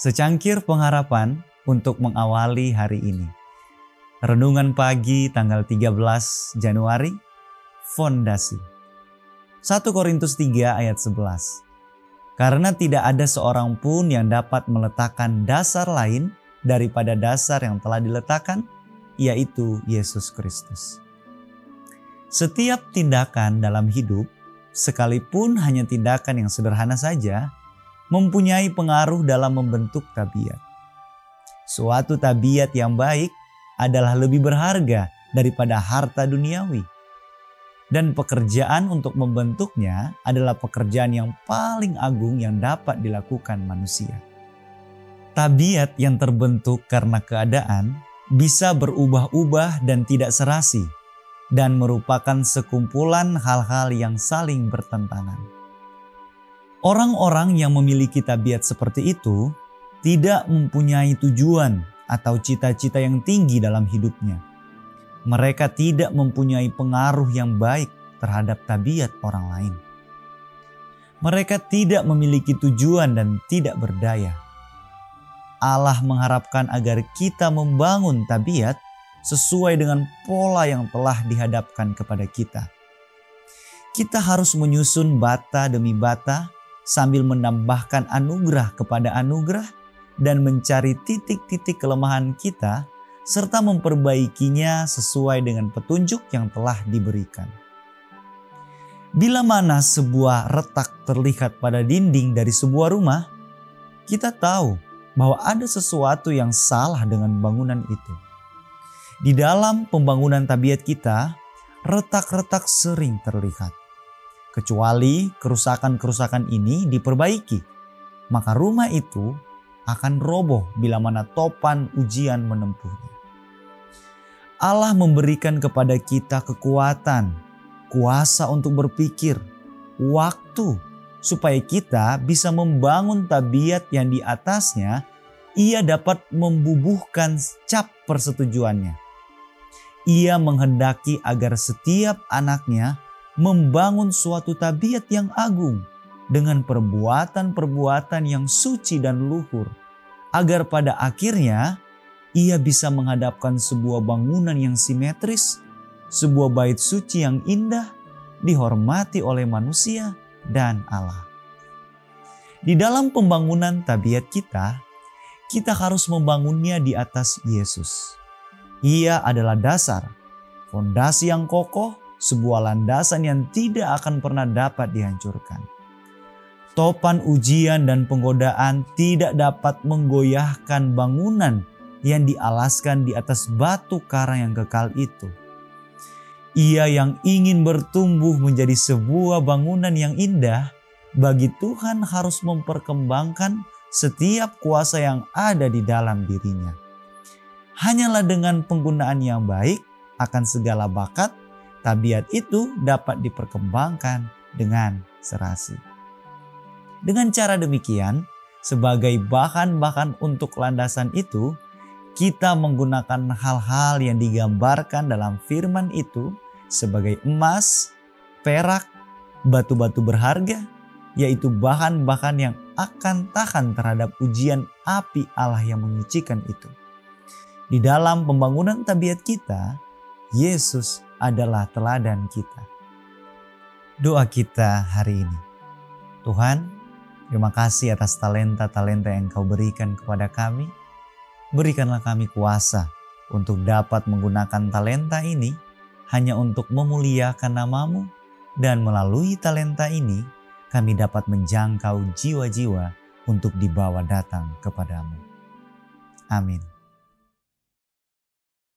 Secangkir pengharapan untuk mengawali hari ini. Renungan pagi tanggal 13 Januari, Fondasi. 1 Korintus 3 ayat 11. Karena tidak ada seorang pun yang dapat meletakkan dasar lain daripada dasar yang telah diletakkan, yaitu Yesus Kristus. Setiap tindakan dalam hidup, sekalipun hanya tindakan yang sederhana saja, mempunyai pengaruh dalam membentuk tabiat. Suatu tabiat yang baik adalah lebih berharga daripada harta duniawi. Dan pekerjaan untuk membentuknya adalah pekerjaan yang paling agung yang dapat dilakukan manusia. Tabiat yang terbentuk karena keadaan bisa berubah-ubah dan tidak serasi, dan merupakan sekumpulan hal-hal yang saling bertentangan. Orang-orang yang memiliki tabiat seperti itu tidak mempunyai tujuan atau cita-cita yang tinggi dalam hidupnya. Mereka tidak mempunyai pengaruh yang baik terhadap tabiat orang lain. Mereka tidak memiliki tujuan dan tidak berdaya. Allah mengharapkan agar kita membangun tabiat sesuai dengan pola yang telah dihadapkan kepada kita. Kita harus menyusun bata demi bata sambil menambahkan anugerah kepada anugerah dan mencari titik-titik kelemahan kita serta memperbaikinya sesuai dengan petunjuk yang telah diberikan. Bila mana sebuah retak terlihat pada dinding dari sebuah rumah, kita tahu bahwa ada sesuatu yang salah dengan bangunan itu. Di dalam pembangunan tabiat kita, retak-retak sering terlihat kecuali kerusakan-kerusakan ini diperbaiki, maka rumah itu akan roboh bila mana topan ujian menempuhnya. Allah memberikan kepada kita kekuatan, kuasa untuk berpikir, waktu, supaya kita bisa membangun tabiat yang di atasnya ia dapat membubuhkan cap persetujuannya. Ia menghendaki agar setiap anaknya membangun suatu tabiat yang agung dengan perbuatan-perbuatan yang suci dan luhur, agar pada akhirnya ia bisa menghadapkan sebuah bangunan yang simetris, sebuah bait suci yang indah, dihormati oleh manusia dan Allah. Di dalam pembangunan tabiat kita, kita harus membangunnya di atas Yesus. Ia adalah dasar, fondasi yang kokoh sebuah landasan yang tidak akan pernah dapat dihancurkan. Topan ujian dan penggodaan tidak dapat menggoyahkan bangunan yang dialaskan di atas batu karang yang kekal itu. Ia yang ingin bertumbuh menjadi sebuah bangunan yang indah, bagi Tuhan harus memperkembangkan setiap kuasa yang ada di dalam dirinya. Hanyalah dengan penggunaan yang baik akan segala bakat tabiat itu dapat diperkembangkan dengan serasi. Dengan cara demikian, sebagai bahan-bahan untuk landasan itu, kita menggunakan hal-hal yang digambarkan dalam firman itu sebagai emas, perak, batu-batu berharga, yaitu bahan-bahan yang akan tahan terhadap ujian api Allah yang menyucikan itu. Di dalam pembangunan tabiat kita, Yesus adalah teladan kita. Doa kita hari ini. Tuhan, terima kasih atas talenta-talenta yang Kau berikan kepada kami. Berikanlah kami kuasa untuk dapat menggunakan talenta ini hanya untuk memuliakan namamu dan melalui talenta ini kami dapat menjangkau jiwa-jiwa untuk dibawa datang kepadamu. Amin.